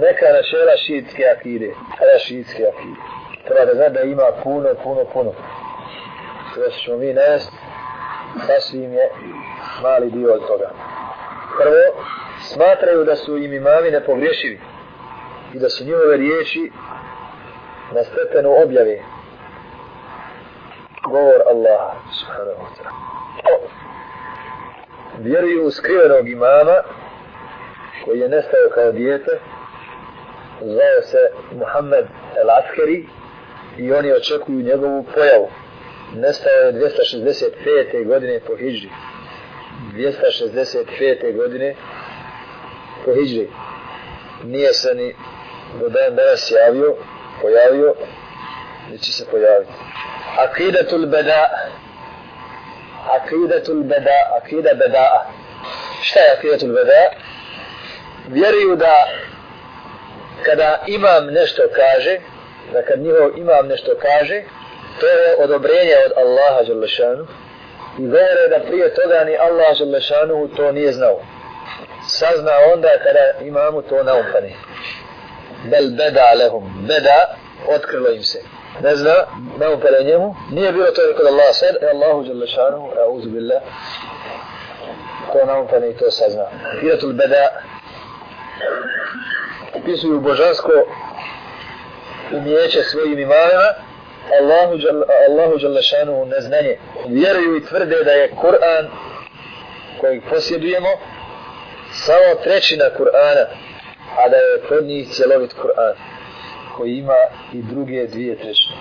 neka načela šiitske akide. Kada šiitske akide. Treba da zna da ima puno, puno, puno. Sve ćemo mi navest, sasvim je mali dio od toga. Prvo, smatraju da su im imami nepogrešivi i da su njihove riječi na stepenu objave govor Allaha subhanahu wa ta'ala vjeruju u skrivenog imama koji je nestao kao dijete zvao se Muhammed El Askeri i oni očekuju njegovu pojavu nestao je 265. godine po Hidži 265. godine po Hidži nije se ni do dan danas javio pojavio ili će se pojaviti Akidatul Beda Akidatul Beda Akida Beda šta je Akidatul Beda vjeruju da kada imam nešto kaže da kad njihov imam nešto kaže to je odobrenje od Allaha Đalešanu. I govore da prije toga ni Allah Đalešanu to nije znao. Sazna onda kada imamu to naupani. bel beda lehum. Beda otkrilo im se. Ne zna naumpane njemu. Nije bilo to kod Allah sad. E Allahu Đalešanu auzu billah. To naumpane i to sazna. Firatul beda opisuju božansko umijeće svojim imanima, Allahu, Jal, Allahu Đalešanu neznanje. Vjeruju i tvrde da je Kur'an kojeg posjedujemo samo trećina Kur'ana, a da je kod njih cjelovit Kur'an koji ima i druge dvije trećine.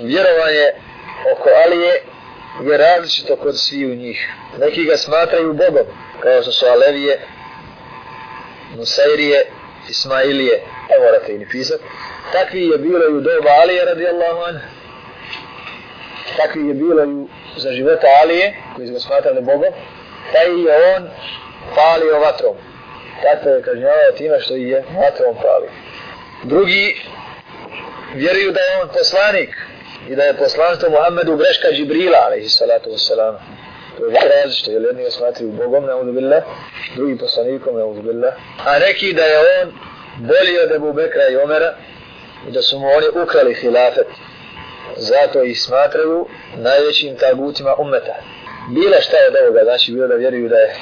Vjerovanje oko Alije je različito kod svi u njih. Neki ga smatraju Bogom, kao što su Alevije, Nusairije, Ismailije, ne morate i ni pisati. Takvi je bilo i u doba Alije radijallahu an. Takvi je bilo i za života Alije, koji su ga smatrali Bogom. Taj je on palio vatrom. Tako je kažnjavao time što je vatrom palio. Drugi vjeruju da je on poslanik i da je poslanstvo Muhammedu greška Džibrila, alaihi salatu wassalam. To je različito, jer jedni ga smatruju Bogom, ne uzubillah, drugi poslanikom, ne uzubillah. A neki da je on bolji od Ebu Bekra i Omera i da su mu oni ukrali hilafet. Zato ih smatraju najvećim tagutima ummeta. Bila šta od ovoga, znači bilo da vjeruju da je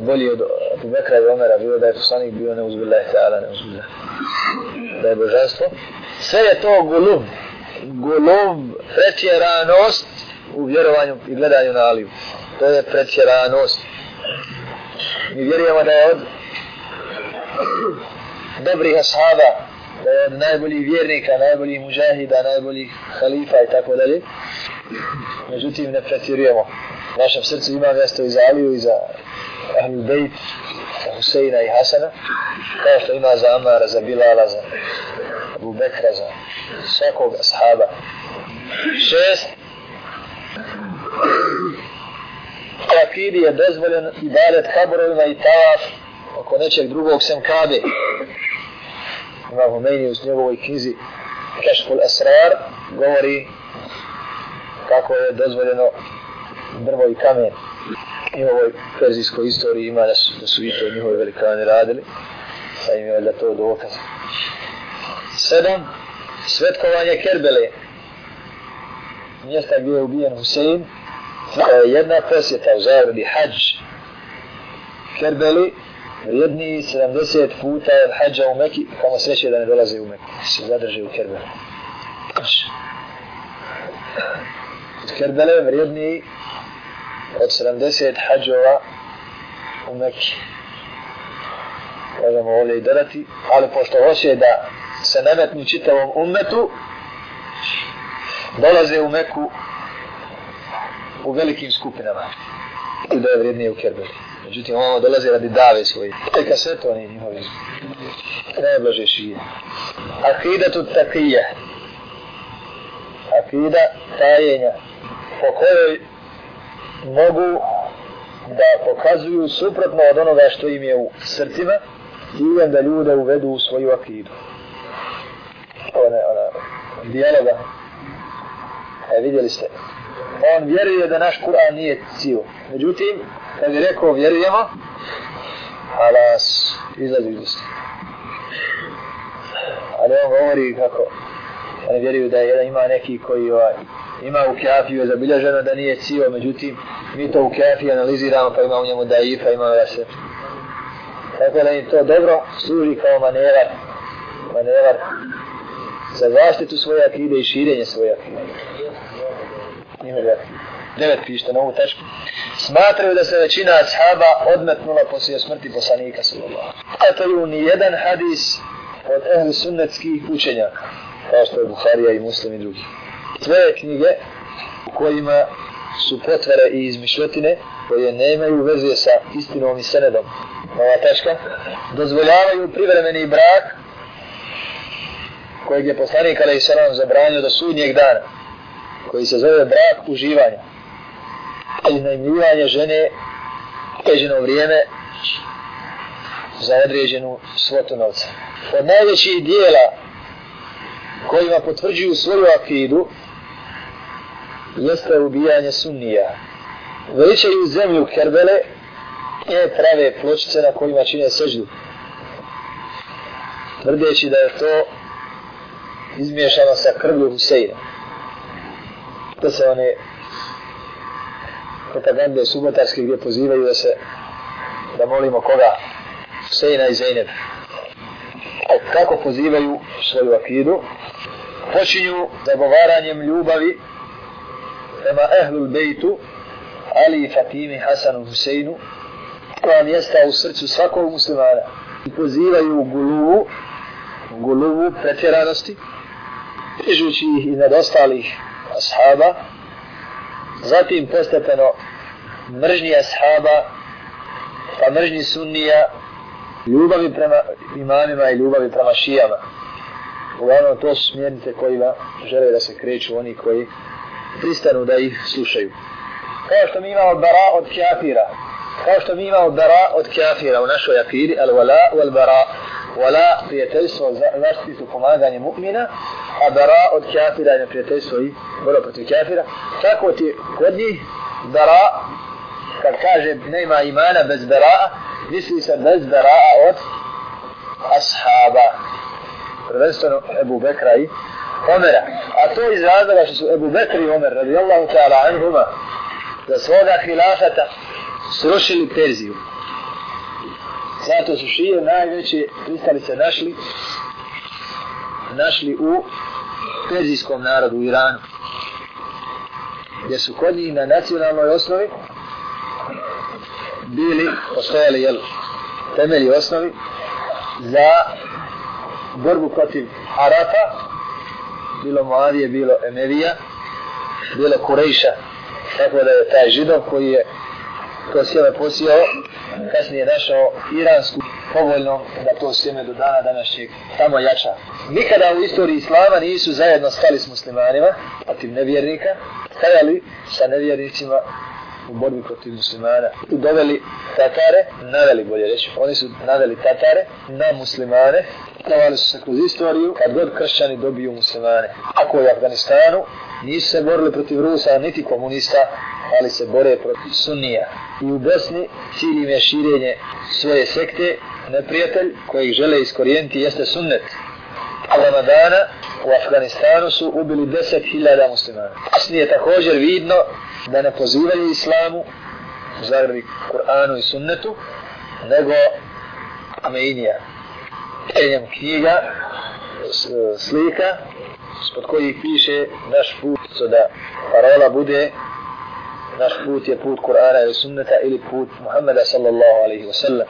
bolji od Abu Bekra i Omera, bilo da je poslanik bio neuzbillah ta'ala, neuzbillah. Da je božanstvo. Sve je to gulub, gulub, pretjeranost u vjerovanju i gledanju na Aliju. To je pretjeranost. Mi vjerujemo da je od dobrih ashaba, da je od najboljih vjernika, najboljih mužahida, najboljih halifa i tako dalje. Međutim, ne pretjerujemo. U našem srcu ima mjesto i za Aliju i za Ahlul Bejt, za Huseina i Hasana, kao što ima za Amara, za Bilala, za Abu Bekra, za svakog ashaba. Šest. U akidi je dozvoljen ibadet kaborovima i tavaf oko nečeg drugog sem Kabe. Ima Humeini u njegovoj knjizi Kešful Esrar govori kako je dozvoljeno drvo i kamen. I u ovoj perzijskoj istoriji ima da su, da su i to njihovi velikani radili sa im je da to dokaz. Sedam svetkovanje Kerbele mjesta gdje je ubijen Husein pa jedna posjeta u zagradi hađ Kerbeli vrijedni 70 puta od hađa u Meki kamo sreće da ne dolaze u Meku, se zadrže u Kerbeli Hađ. od Kerbele vrijedni od 70 hađova u Meki. Možemo ovdje i dodati, ali pošto hoće da se nametni čitavom umetu, dolaze u Meku u velikim skupinama. I da je vrijednije u Kerbeli. Međutim, ovo dolaze radi dave svoje. I kaseto oni njihovi. Najblaže šije. Akida tu takije. Akida tajenja. Po kojoj mogu da pokazuju suprotno od onoga što im je u srcima ciljem da ljude uvedu u svoju akidu. Ona, ona, dijaloga. E, vidjeli ste. On vjeruje da naš Kur'an nije cijel. Međutim, kad je rekao vjerujemo, alas, izlazi iz usta. Ali on govori kako oni vjeruju da jedan ima neki koji ovaj, ima u kafiju je zabilježeno da nije cijel, međutim mi to u kafiju analiziramo pa ima u njemu daifa, ima da se tako da im to dobro služi kao manevar manevar za zaštitu svoje akide i širenje svoje akide. Devet pište na ovu tačku. Smatraju da se većina ashaba odmetnula poslije smrti poslanika sallallahu a to je ni jedan hadis od ehli sunnetskih učenjaka kao što je Buharija i Muslim i drugi. Sve knjige u kojima su potvore i izmišljotine koje nemaju veze sa istinom i senedom. Ova tačka dozvoljavaju privremeni brak kojeg je poslanik alaih salam zabranio do sudnjeg dana koji se zove brak uživanja iznajmljivanje žene određeno vrijeme za određenu svotu novca. Od najvećih dijela kojima potvrđuju svoju akidu jeste ubijanje sunnija. Veličaju zemlju Kerbele i prave pločice na kojima čine seždu. Tvrdeći da je to izmiješano sa krvlju Huseina. To se one propagande subotarske gdje pozivaju da se da molimo koga? Huseina i Zeynep. E, kako pozivaju svoju akidu? Počinju zagovaranjem ljubavi prema ehlul bejtu Ali i Fatimi Hasanu Huseinu koja mjesta u srcu svakog muslimana. I pozivaju u guluvu guluvu pretjeranosti prižući ih iznad ostalih ashaba zatim postepeno mržnji ashaba pa mržnji sunnija ljubavi prema imamima i ljubavi prema šijama. Uglavnom to su smjernice kojima žele da se kreću oni koji pristanu da ih slušaju. Kao što mi imamo bara od kafira kao što mi imamo bara od kafira u našoj akiri al wala wal bara wala prijateljstvo zaštitu pomaganje mu'mina a bara od kafira je prijateljstvo i borba protiv kafira. Tako ti kod njih bara kad kaže nema imana bez bara misli se bez bara od ashaba prvenstveno Ebu Bekra i Omera. A to iz razloga što su Ebu Bekri i Omer radijallahu ta'ala anhuma za svoga hilafata srušili Perziju zato su šije najveće pristalice našli našli u perzijskom narodu u Iranu gdje su kod njih na nacionalnoj osnovi bili postojali jel, temelji osnovi za borbu protiv Arafa. Bilo Moavije, bilo Emevija bilo Kurejša. Tako da je taj židov koji je to sjeme posijao kasnije našao iransku povoljno da to sjeme do dana današnjeg tamo jača. Nikada u istoriji islama nisu zajedno stali s muslimanima, protiv nevjernika, stajali sa nevjernicima u borbi protiv muslimana. Tu doveli Tatare, naveli bolje reći, oni su naveli Tatare na muslimane, davali su se kroz istoriju, kad god kršćani dobiju muslimane. Ako je u Afganistanu, nisu se borili protiv Rusa, niti komunista, ali se bore protiv Sunnija. I u Bosni cilj im je širenje svoje sekte, neprijatelj kojih žele iskorijeniti jeste sunnet. A Ramadana u Afganistanu su ubili 10.000 muslimana. Kasnije također vidno da ne pozivaju islamu u zagradi Kur'anu i sunnetu, nego Ameinija. Tenjem knjiga, e, slika, spod kojih piše naš put, so da parola bude naš put je put Kur'ana ili sunneta ili put Muhammeda sallallahu alaihi wa sallam.